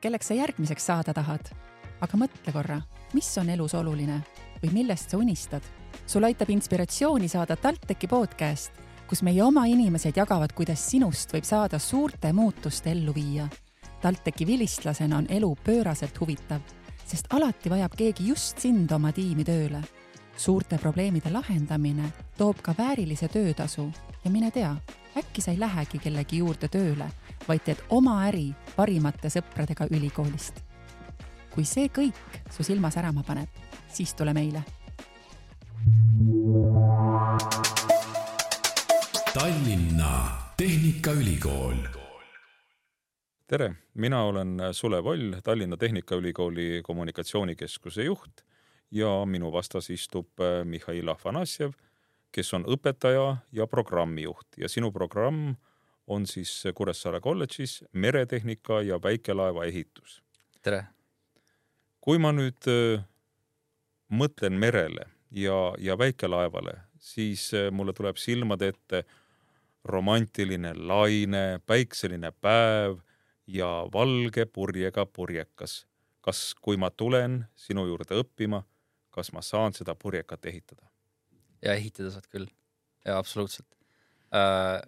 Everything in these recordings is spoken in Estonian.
kelleks sa järgmiseks saada tahad. aga mõtle korra, mis on elus oluline või millest sa unistad. sul aitab inspiratsiooni saada TalTechi podcast, kus meie oma inimesed jagavad, kuidas sinust võib saada suurte muutuste ellu viija. TalTechi vilistlasena on elu pööraselt huvitav, sest alati vajab keegi just sind oma tiimi tööle. suurte probleemide lahendamine toob ka väärilise töötasu ja mine tea, äkki sa ei lähegi kellegi juurde tööle vaid teed oma äri parimate sõpradega ülikoolist. kui see kõik su silma särama paneb, siis tule meile. Tallinna Tehnikaülikool. tere, mina olen Sulev Oll, Tallinna Tehnikaülikooli kommunikatsioonikeskuse juht ja minu vastas istub Mihhail Afanasjev, kes on õpetaja ja programmijuht ja sinu programm on siis Kuressaare kolledžis meretehnika ja väikelaeva ehitus. tere! kui ma nüüd äh, mõtlen merele ja, ja väikelaevale, siis äh, mulle tuleb silmade ette romantiline laine, päikseline päev ja valge purjega purjekas. kas, kui ma tulen sinu juurde õppima, kas ma saan seda purjekat ehitada? ja ehitada saad küll, ja absoluutselt äh,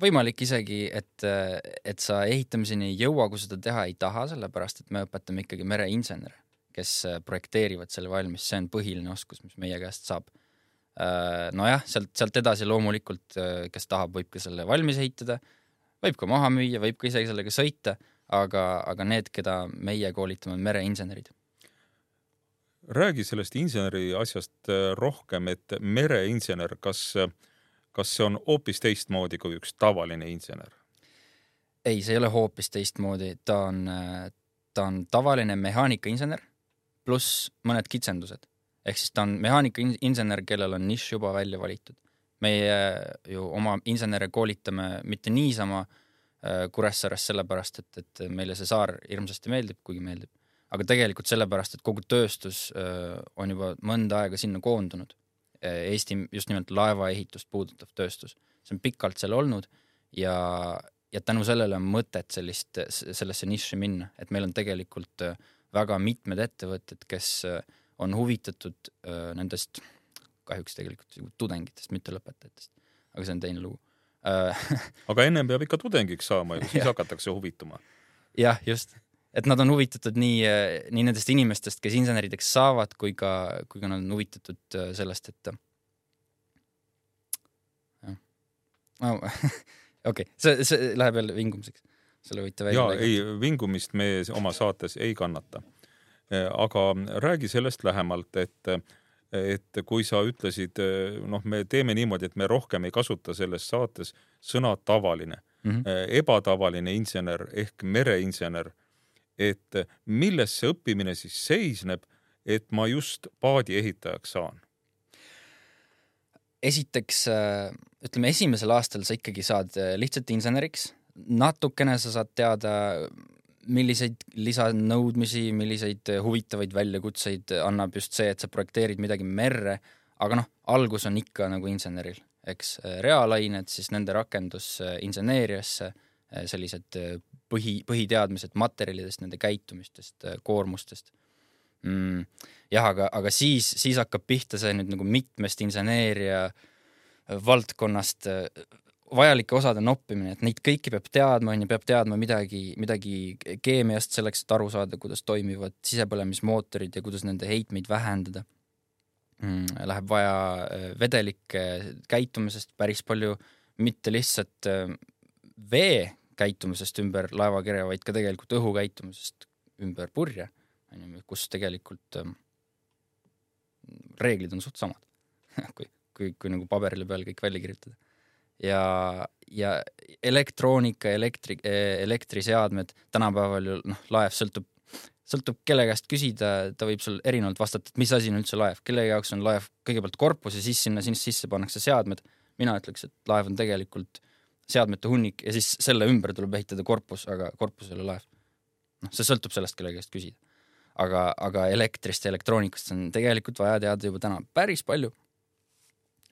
võimalik isegi, et, et sa ehitamiseni ei jõua, kui seda teha ei taha, sellepärast et me õpetame ikkagi mereinsenere, kes projekteerivad selle valmis, see on põhiline oskus, mis meie käest saab. Nojah, sealt, sealt edasi loomulikult, kes tahab, võib ka selle valmis ehitada, võib ka maha müüa, võib ka isegi sellega sõita, aga, aga need, keda meie koolitame, on mereinsenerid räägi sellest inseneri asjast äh, rohkem, et mereinsener, kas äh, kas see on hoopis teistmoodi kui üks tavaline insener? ei, see ei ole hoopis teistmoodi, ta on, ta on tavaline mehaanikainsener pluss mõned kitsendused. ehk siis ta on mehaanikainsener, kellel on nišš juba välja valitud. meie ju oma insenere koolitame mitte niisama äh, Kuressaares sellepärast, et, et meile see saar hirmsasti meeldib, kuigi meeldib, aga tegelikult sellepärast, et kogu tööstus äh, on juba mõnda aega sinna koondunud Eesti just nimelt laevaehitust puudutav tööstus. see on pikalt seal olnud ja, ja tänu sellele on mõtet sellist, sellesse nišši minna, et meil on tegelikult äh, väga mitmed ettevõtted, kes äh, on huvitatud äh, nendest, kahjuks tegelikult tudengitest, mitte lõpetajatest, aga see on teine lugu. Aga ennem peab ikka tudengiks saama ju, siis hakatakse huvituma. jah, just et nad on huvitatud nii, nii nendest inimestest, kes insenerideks saavad, kui ka, kui ka nad on huvitatud äh, sellest, et okei see, see läheb jälle vingumiseks. selle võite välja jaa, ei, vingumist me oma saates ei kannata. Äh, aga räägi sellest lähemalt, et et kui sa ütlesid, noh, me teeme niimoodi, et me rohkem ei kasuta selles saates sõna tavaline mm, -hmm. ebatavaline insener ehk mereinsener et milles see õppimine siis seisneb, et ma just paadiehitajaks saan? esiteks ütleme, esimesel aastal sa ikkagi saad äh, lihtsalt inseneriks, natukene sa saad teada, milliseid lisanõudmisi, milliseid huvitavaid väljakutseid annab just see, et sa projekteerid midagi merre, aga noh, algus on ikka nagu inseneril, eks, reaalained, siis nende rakendus inseneeriasse, sellised põhi, põhiteadmised materjalidest, nende käitumistest, koormustest mm,. jah, aga, aga siis, siis hakkab pihta see nüüd nagu mitmest inseneeria valdkonnast vajalike osade noppimine, et neid kõiki peab teadma, onju, peab teadma midagi, midagi keemiast selleks, et aru saada, kuidas toimivad sisepõlemismootorid ja kuidas nende heitmeid vähendada mm,. Läheb vaja vedelike käitumisest päris palju, mitte lihtsalt vee käitumisest ümber laevakere, vaid ka tegelikult õhu käitumisest ümber purje, onju, kus tegelikult ähm, reeglid on suht samad kui, kui, kui nagu paberile peal kõik välja kirjutada. ja, ja elektroonika, elektri, elektriseadmed tänapäeval ju noh, laev sõltub, sõltub kelle käest küsida, ta võib sul erinevalt vastata, et mis asi on üldse laev, kelle jaoks on laev kõigepealt korpus ja siis sinna, sinna sisse pannakse seadmed. mina ütleks, et laev on tegelikult seadmete hunnik ja siis selle ümber tuleb ehitada korpus, aga korpus ei ole laev. noh, see sõltub sellest, kelle käest küsida. aga, aga elektrist ja elektroonikast on tegelikult vaja teada juba täna päris palju.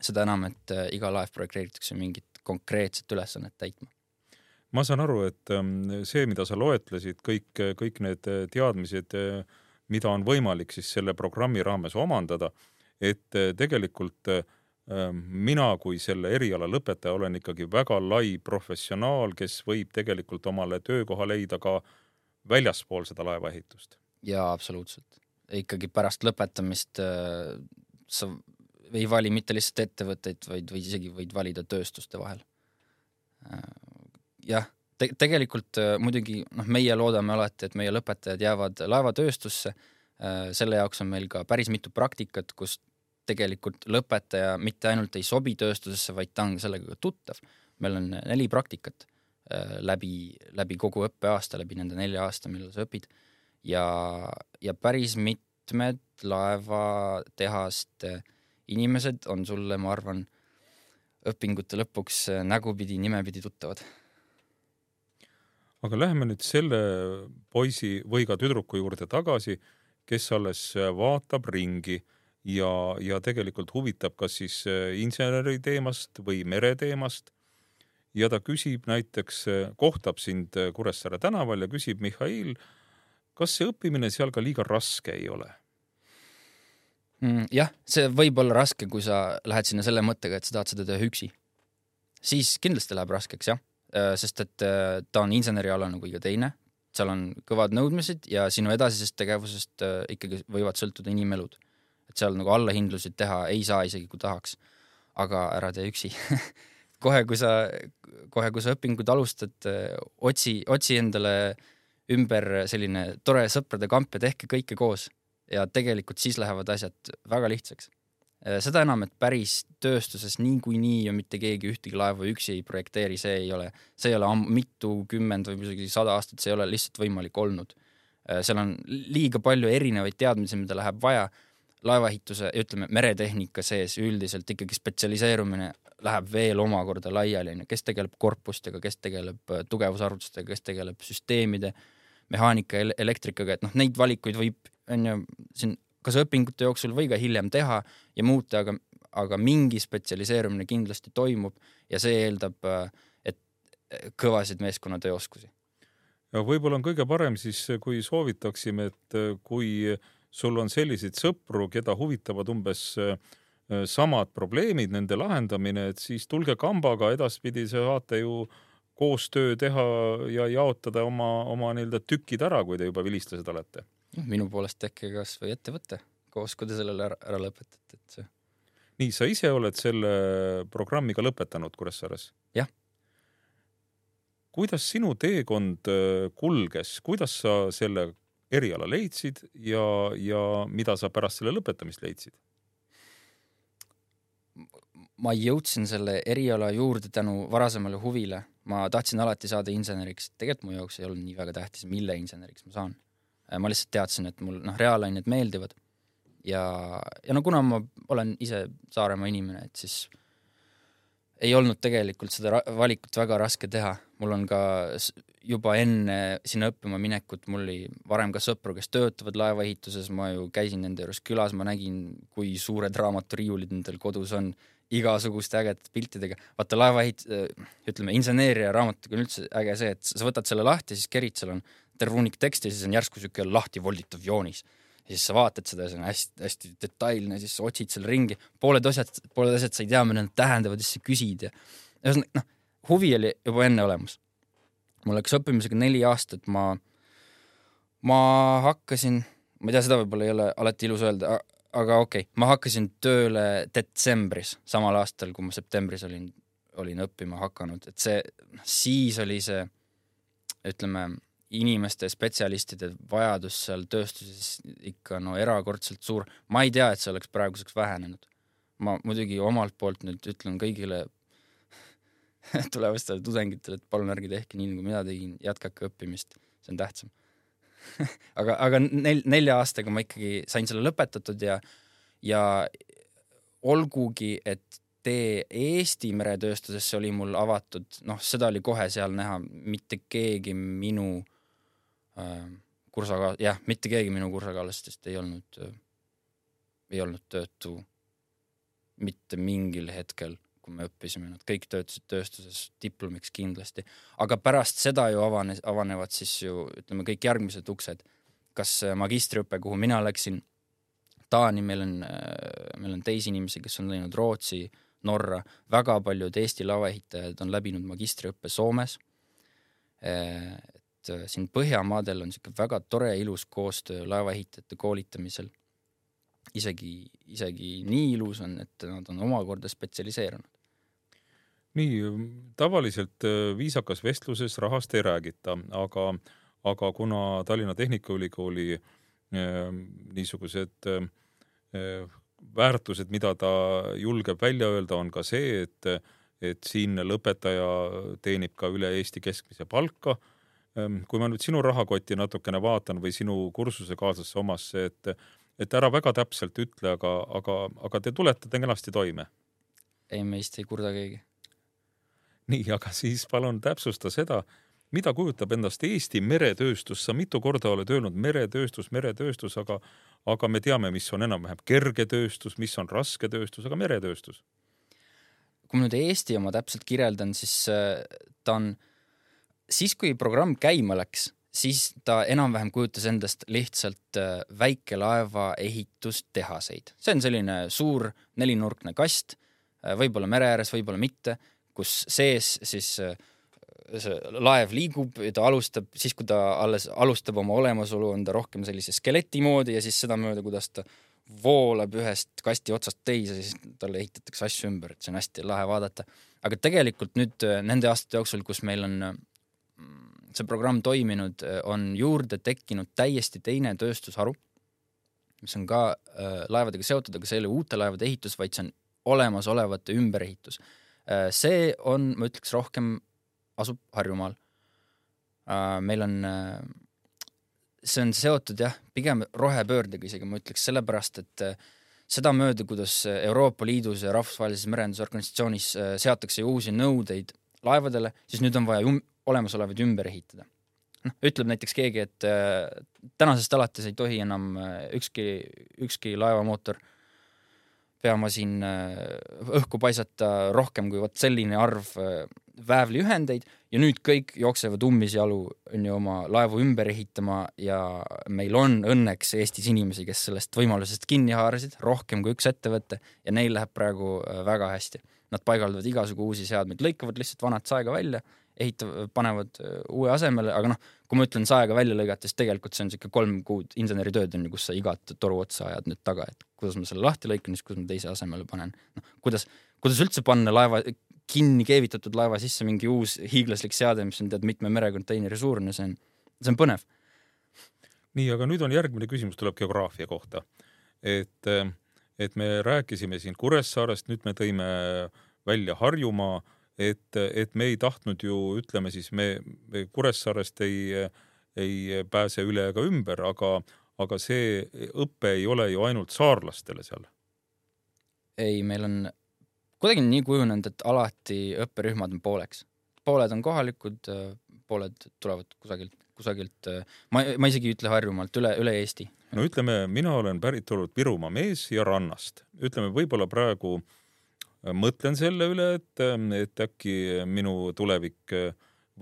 seda enam, et äh, iga laev projekteeritakse mingit konkreetset ülesannet täitma. ma saan aru, et ähm, see, mida sa loetlesid, kõik, kõik need teadmised, mida on võimalik siis selle programmi raames omandada, et tegelikult ähm, mina kui selle eriala lõpetaja olen ikkagi väga lai professionaal, kes võib tegelikult omale töökoha leida ka väljaspool seda laevaehitust. jaa, absoluutselt. ikkagi pärast lõpetamist äh, sa ei vali mitte lihtsalt ettevõtteid, vaid, või isegi võid valida tööstuste vahel. Äh, jah te, tegelikult äh, muidugi noh, meie loodame alati, et meie lõpetajad jäävad laevatööstusse. selle jaoks on meil ka päris mitu praktikat, kus tegelikult lõpetaja mitte ainult ei sobi tööstusesse, vaid ta on sellega ka tuttav. meil on neli praktikat läbi, läbi kogu õppeaasta, läbi nende nelja aasta, millal sa õpid ja, ja päris mitmed laevatehaste inimesed on sulle, ma arvan, õpingute lõpuks nägupidi, nimepidi tuttavad. aga läheme nüüd selle poisi või ka tüdruku juurde tagasi, kes alles vaatab ringi ja, ja tegelikult huvitab kas siis inseneri teemast või mereteemast. ja ta küsib näiteks, kohtab sind Kuressaare tänaval ja küsib, Mihhail, kas see õppimine seal ka liiga raske ei ole? mm,? jah, see võib olla raske, kui sa lähed sinna selle mõttega, et sa tahad seda teha üksi. siis kindlasti läheb raskeks jah, äh, sest et äh, ta on inseneriala nagu iga teine, seal on kõvad nõudmised ja sinu edasisest tegevusest äh, ikkagi võivad sõltuda inimelud. Et seal nagu allahindlusi teha ei saa, isegi kui tahaks. aga ära tee üksi kohe, kui sa, kohe, kui sa õpingut alustad, otsi, otsi endale ümber selline tore sõprade kamp ja tehke kõike koos ja tegelikult siis lähevad asjad väga lihtsaks. Äh, seda enam, et päris tööstuses niikuinii ju mitte keegi ühtegi laeva üksi ei projekteeri, see ei ole, see ei ole mitukümmend või isegi sada aastat, see ei ole lihtsalt võimalik olnud. Äh, seal on liiga palju erinevaid teadmisi, mida läheb vaja. Laevaehituse, ütleme meretehnika sees üldiselt ikkagi spetsialiseerumine läheb veel omakorda laiali, onju, kes tegeleb korpustega, kes tegeleb äh, tugevusarvutustega, kes tegeleb süsteemide, mehaanika, elektrikaga, et noh, neid valikuid võib on ju siin kas õpingute jooksul või ka hiljem teha ja muuta, aga, aga mingi spetsialiseerumine kindlasti toimub ja see eeldab, et kõvasid meeskonnatööoskusi. ja võib-olla on kõige parem siis, kui soovitaksime, et kui sul on selliseid sõpru, keda huvitavad umbes samad probleemid, nende lahendamine, et siis tulge kambaga, edaspidi saate ju koostöö teha ja jaotada oma, oma nii-öelda tükid ära, kui te juba vilistlased olete noh, minu poolest tehke kasvõi ettevõte koos, kui te sellele ära, ära lõpetate, et see. nii, sa ise oled selle programmiga lõpetanud Kuressaares? jah. kuidas sinu teekond äh, kulges, kuidas sa selle eriala leidsid ja, ja mida sa pärast selle lõpetamist leidsid? ma jõudsin selle eriala juurde tänu varasemale huvile. ma tahtsin alati saada inseneriks, tegelikult mu jaoks ei olnud nii väga tähtis, mille inseneriks ma saan Äh, ma lihtsalt teadsin, et mul noh, reaalained meeldivad ja, ja no kuna ma olen ise Saaremaa inimene, et siis ei olnud tegelikult seda valikut väga raske teha. Mul on ka juba enne sinna õppima minekut, mul oli varem ka sõpru, kes töötavad laevaehituses, ma ju käisin nende juures külas, ma nägin, kui suured raamaturiiulid nendel kodus on, igasuguste ägedate piltidega. vaata laevaehit-, ütleme, inseneeria raamatuga on üldse äge see, et sa võtad selle lahti, siis kerid, seal on terve hunnik teksti siis on järsku siuke lahti volditav joonis. ja siis sa vaatad seda, see on hästi-hästi detailne, siis sa otsid seal ringi, pooled asjad, pooled asjad sa ei tea, mida nad tähendavad, siis sa küsid ja ühesõnaga noh, huvi oli juba enne olemas. Mul läks õppimisega neli aastat, ma, ma hakkasin, ma ei tea, seda võib-olla ei ole alati ilus öelda, aga okei okay,, ma hakkasin tööle detsembris, samal aastal, kui ma septembris olin, olin õppima hakanud, et see, noh, siis oli see, ütleme inimeste, spetsialistide vajadus seal tööstuses ikka no erakordselt suur. ma ei tea, et see oleks praeguseks vähenenud. ma muidugi omalt poolt nüüd ütlen kõigile tulevastele tudengitele, et palun ärge tehke nii, nagu mina tegin, jätkake õppimist, see on tähtsam. Aga, aga nel-, nelja aastaga ma ikkagi sain selle lõpetatud ja, ja olgugi, et tee Eesti meretööstusesse oli mul avatud, noh, seda oli kohe seal näha, mitte keegi minu Äh, kursaga-, jah, mitte keegi minu kursakaaslastest ei olnud, äh, ei olnud töötu mitte mingil hetkel kui me õppisime, nad kõik töötasid tööstuses diplomiks kindlasti, aga pärast seda ju avanes, avanevad siis ju ütleme, kõik järgmised uksed. kas magistriõpe, kuhu mina läksin, Taani, meil on, meil on teisi inimesi, kes on läinud Rootsi, Norra, väga paljud Eesti lavaehitajad on läbinud magistriõppe Soomes. et siin Põhjamaadel on niisugune väga tore ilus koostöö laevaehitajate koolitamisel isegi, isegi nii ilus on, et nad on omakorda spetsialiseerunud. Nii, tavaliselt äh, viisakas vestluses rahast ei räägita, aga, aga kuna Tallinna Tehnikaülikooli äh, niisugused äh, väärtused, mida ta julgeb välja öelda, on ka see, et, et siinne lõpetaja teenib ka üle Eesti keskmise palka. Ähm, kui ma nüüd sinu rahakotti natukene vaatan või sinu kursusekaaslasse omasse, et et ära väga täpselt ütle, aga, aga, aga te tulete kenasti toime. ei, meist ei kurda keegi. Nii, aga siis palun täpsusta seda, mida kujutab endast Eesti meretööstus, sa mitu korda oled öelnud meretööstus, meretööstus, aga, aga me teame, mis on enam-vähem kergetööstus, mis on rasketööstus, aga meretööstus. kui ma nüüd Eesti oma täpselt kirjeldan, siis äh, ta on, siis kui programm käima läks siis ta enam-vähem kujutas endast lihtsalt äh, väikelaeva ehitustehaseid. see on selline suur nelinurkne kast, äh, võib-olla mere ääres, võib-olla mitte, kus sees siis äh, see laev liigub ja ta alustab, siis kui ta alles alustab oma olemasolu, on ta rohkem sellise skeleti moodi ja siis sedamööda, kuidas ta voolab ühest kasti otsast teise, siis talle ehitatakse asju ümber, et see on hästi lahe vaadata. aga tegelikult nüüd nende aastate jooksul, kus meil on see programm toiminud, äh, on juurde tekkinud täiesti teine tööstusharu, mis on ka äh, laevadega seotud, aga see ei ole uute laevade ehitus, vaid see on olemasolevate ümberehitus äh,. See on, ma ütleks, rohkem asub Harjumaal äh,. meil on äh,, see on seotud jah, pigem rohepöördega isegi ma ütleks, sellepärast et äh, sedamööda, kuidas Euroopa Liidus ja Rahvusvahelises Merendusorganisatsioonis äh, seatakse uusi nõudeid laevadele, siis nüüd on vaja olemasolevaid ümber ehitada. noh, ütleb näiteks keegi, et äh, tänasest alates ei tohi enam äh, ükski, ükski laevamootor peamasin äh, õhku paisata rohkem kui vot selline arv äh, väävliühendeid ja nüüd kõik jooksevad ummisjalu onju oma laevu ümber ehitama ja meil on õnneks Eestis inimesi, kes sellest võimalusest kinni haarasid, rohkem kui üks ettevõte ja neil läheb praegu äh, väga hästi. Nad paigaldavad igasugu uusi seadmeid, lõikavad lihtsalt vanad saega välja ehitav, panevad äh, uue asemele, aga noh, kui ma ütlen saega välja lõigata, siis tegelikult see on niisugune kolm kuud inseneritööd on ju, kus sa igat toru otsa ajad nüüd taga, et kuidas ma selle lahti lõikan, siis kuidas ma teise asemele panen. noh, kuidas, kuidas üldse panna laeva, kinni keevitatud laeva sisse mingi uus hiiglaslik seade, mis on tead mitme merekonteineri suurune, see on, see on põnev. nii, aga nüüd on järgmine küsimus tuleb geograafia kohta. et, et me rääkisime siin Kuressaarest, nüüd me tõime välja Harjumaa et, et me ei tahtnud ju, ütleme siis me, me Kuressaarest ei, ei pääse üle ega ümber, aga, aga see õpe ei ole ju ainult saarlastele seal. ei, meil on kuidagi nii kujunenud, et alati õpperühmad on pooleks. pooled on kohalikud, pooled tulevad kusagilt, kusagilt, ma, ma isegi ei ütle Harjumaalt, üle, üle Eesti. no ütleme, mina olen päritolult Virumaa mees ja rannast. ütleme, võib-olla praegu äh, mõtlen selle üle, et, et äkki minu tulevik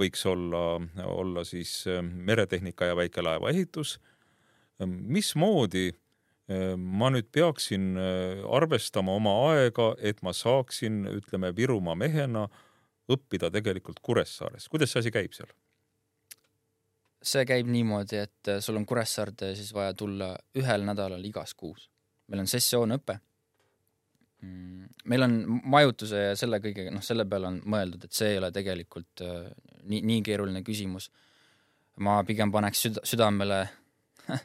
võiks olla, olla siis meretehnika ja väikelaeva ehitus. mismoodi ma nüüd peaksin arvestama oma aega, et ma saaksin, ütleme, Virumaa mehena õppida tegelikult Kuressaares, kuidas see asi käib seal? see käib niimoodi, et sul on Kuressaarde siis vaja tulla ühel nädalal igas kuus. meil on sessioonõpe Mm, meil on majutuse ja selle kõigega, noh, selle peale on mõeldud, et see ei ole tegelikult äh, nii, nii keeruline küsimus. ma pigem paneks süda, südamele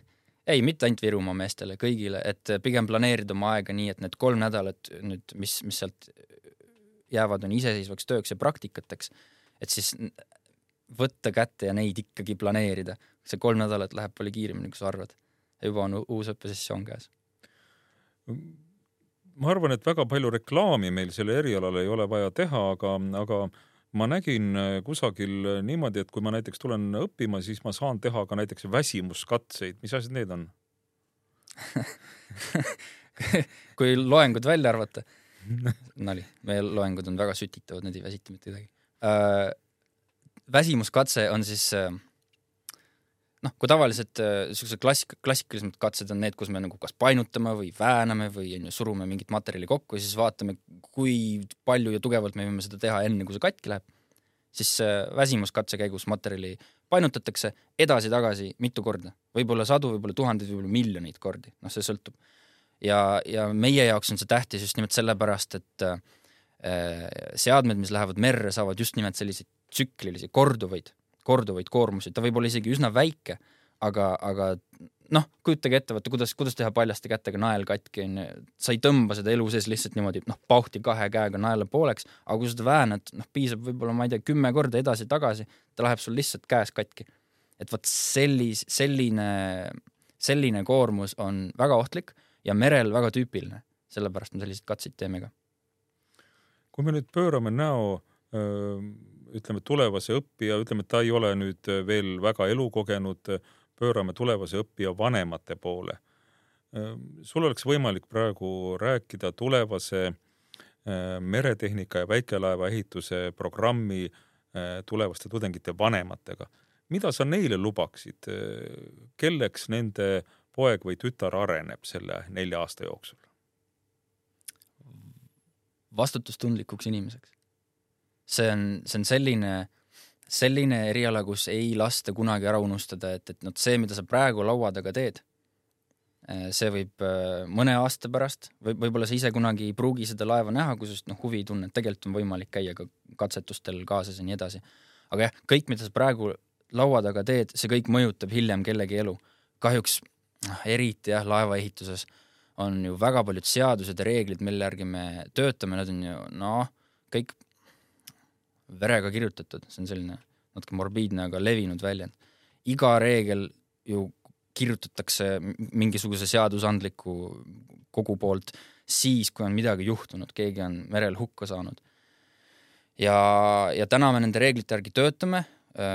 ei, mitte ainult Virumaa meestele, kõigile, et pigem planeerida oma aega nii, et need kolm nädalat nüüd, mis, mis sealt jäävad, on iseseisvaks tööks ja praktikateks, et siis võtta kätte ja neid ikkagi planeerida. see kolm nädalat läheb palju kiiremini, kui sa arvad. juba on uus õppesessioon käes ma arvan, et väga palju reklaami meil selle erialal ei ole vaja teha, aga, aga ma nägin äh, kusagil niimoodi, et kui ma näiteks tulen õppima, siis ma saan teha ka näiteks väsimuskatseid, mis asjad need on? Kui loengud välja arvata. Nali, meie loengud on väga sütitavad, need ei väsita mitte kedagi äh,. väsimuskatse on siis äh, noh, kui tavaliselt niisugused klassik-, klassikalisemad katsed on need, kus me nagu kas painutame või vääname või on ju, surume mingit materjali kokku ja siis vaatame, kui palju ja tugevalt me võime seda teha enne, kui see katki läheb, siis väsimuskatse käigus materjali painutatakse edasi-tagasi mitu korda, võib-olla sadu, võib-olla tuhandeid, võib-olla miljoneid kordi, noh, see sõltub. ja, ja meie jaoks on see tähtis just nimelt sellepärast, et äh, seadmed, mis lähevad merre, saavad just nimelt selliseid tsüklilisi, korduvaid korduvaid koormusi, ta võib olla isegi üsna väike, aga, aga noh, kujutage ette, vaata kuidas, kuidas teha paljaste kätega nael katki, onju. sa ei tõmba seda elu sees lihtsalt niimoodi, noh, pauhti kahe käega naela pooleks, aga kui seda väänad, noh, piisab võib-olla, ma ei tea, kümme korda edasi-tagasi, ta läheb sul lihtsalt käes katki. et vot sellis-, selline, selline koormus on väga ohtlik ja merel väga tüüpiline, sellepärast me selliseid katseid teeme ka. kui me nüüd pöörame näo öö ütleme, tulevase õppija, ütleme, et ta ei ole nüüd veel väga elukogenud, pöörame tulevase õppija vanemate poole. sul oleks võimalik praegu rääkida tulevase äh, meretehnika ja väikelaeva ehituse programmi äh, tulevaste tudengite vanematega. mida sa neile lubaksid, kelleks nende poeg või tütar areneb selle nelja aasta jooksul? vastutustundlikuks inimeseks see on, see on selline, selline eriala, kus ei lasta kunagi ära unustada, et, et noh, see, mida sa praegu laua taga teed, eh, see võib eh, mõne aasta pärast või võib-olla sa ise kunagi ei pruugi seda laeva näha, kui sinust noh, huvi ei tunne, et tegelikult on võimalik käia ka katsetustel kaasas ja nii edasi. aga jah, kõik, mida sa praegu laua taga teed, see kõik mõjutab hiljem kellegi elu. kahjuks noh, eriti jah, laevaehituses on ju väga paljud seadused ja reeglid, mille järgi me töötame, need on ju noh, kõik verega kirjutatud, see on selline natuke morbiidne, aga levinud väljend. iga reegel ju kirjutatakse mingisuguse seadusandliku kogu poolt siis, kui on midagi juhtunud, keegi on merel hukka saanud. ja, ja täna me nende reeglite järgi töötame,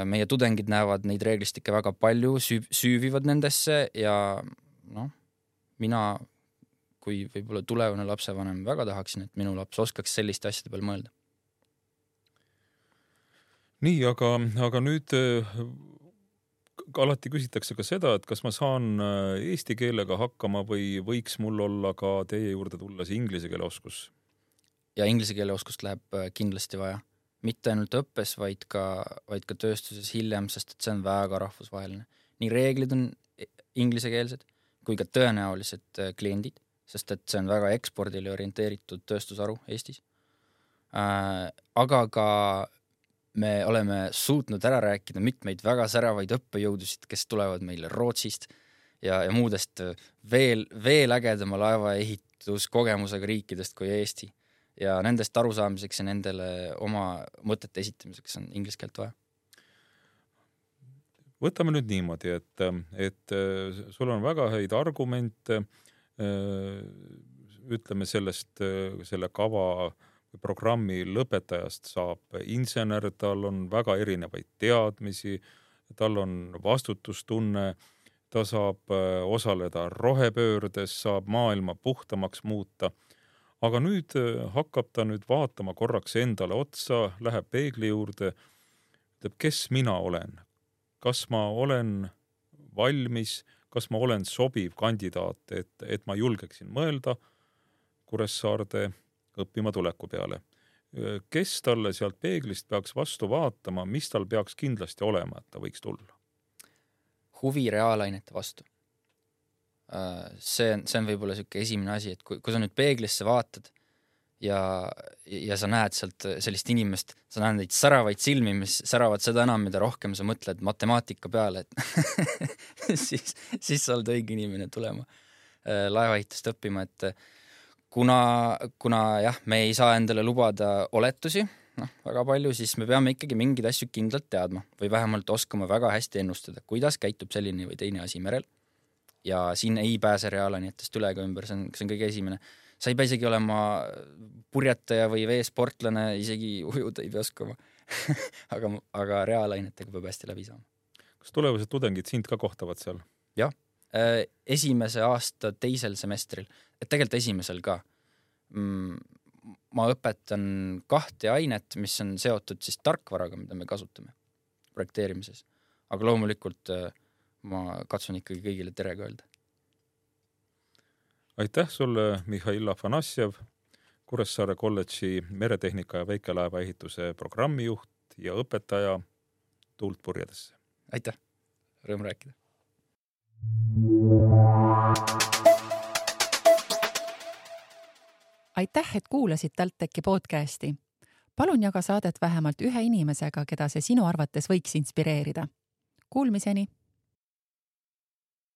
meie tudengid näevad neid reeglistikke väga palju, süü-, süüvivad nendesse ja noh, mina kui võib-olla tulevane lapsevanem väga tahaksin, et minu laps oskaks selliste asjade peal mõelda nii, aga, aga nüüd äh, alati küsitakse ka seda, et kas ma saan äh, eesti keelega hakkama või võiks mul olla ka teie juurde tulla see inglise keele oskus? ja inglise keele oskust läheb äh, kindlasti vaja, mitte ainult õppes, vaid ka, vaid ka tööstuses hiljem, sest et see on väga rahvusvaheline. nii reeglid on inglisekeelsed kui ka tõenäolised kliendid, sest et see on väga ekspordile orienteeritud tööstusharu Eestis aga ka me oleme suutnud ära rääkida mitmeid väga säravaid õppejõudusid, kes tulevad meile Rootsist ja, ja muudest veel, veel ägedama laevaehituskogemusega riikidest kui Eesti. ja nendest arusaamiseks ja nendele oma mõtete esitamiseks on inglise keelt vaja. võtame nüüd niimoodi, et, et sul on väga häid argumente, ütleme sellest, selle kava äh, programmi lõpetajast saab insener, tal on väga erinevaid teadmisi, tal on vastutustunne, ta saab äh, osaleda rohepöördes, saab maailma puhtamaks muuta. aga nüüd äh, hakkab ta nüüd vaatama korraks endale otsa, läheb peegli juurde, ütleb, kes mina olen, kas ma olen valmis, kas ma olen sobiv kandidaat, et, et ma julgeksin mõelda Kuressaarde õppima tuleku peale. kes talle sealt peeglist peaks vastu vaatama, mis tal peaks kindlasti olema, et ta võiks tulla? huvi reaalainete vastu. see on, see on võib-olla niisugune esimene asi, et kui, kui sa nüüd peeglisse vaatad ja, ja sa näed sealt sellist inimest, sa näed neid säravaid silmi, mis säravad seda enam, mida rohkem sa mõtled matemaatika peale, et siis, siis sa oled õige inimene tulema laevaehitust õppima, et kuna, kuna jah, me ei saa endale lubada oletusi, noh, väga palju, siis me peame ikkagi mingeid asju kindlalt teadma või vähemalt oskama väga hästi ennustada, kuidas käitub selline või teine asi merel. ja siin ei pääse reaalainetest üle ega ümber, see on, see on kõige esimene. sa ei pea isegi olema purjetaja või veesportlane, isegi ujuda ei pea oskama aga, aga reaalainetega peab hästi läbi saama. kas tulevased tudengid sind ka kohtavad seal? jah esimese aasta teisel semestril, et tegelikult esimesel ka mm,. ma õpetan kahte ainet, mis on seotud siis tarkvaraga, mida me kasutame projekteerimises. aga loomulikult äh, ma katsun ikkagi kõigile terega öelda. aitäh sulle, Mihhail Afanasjev, Kuressaare kolledži meretehnika ja väikelaevaehituse programmijuht ja õpetaja Tuult purjedesse. aitäh, rõõm rääkida. Aitäh, et kuulasid TalTechi podcasti. palun jaga saadet vähemalt ühe inimesega, keda see sinu arvates võiks inspireerida. Kuulmiseni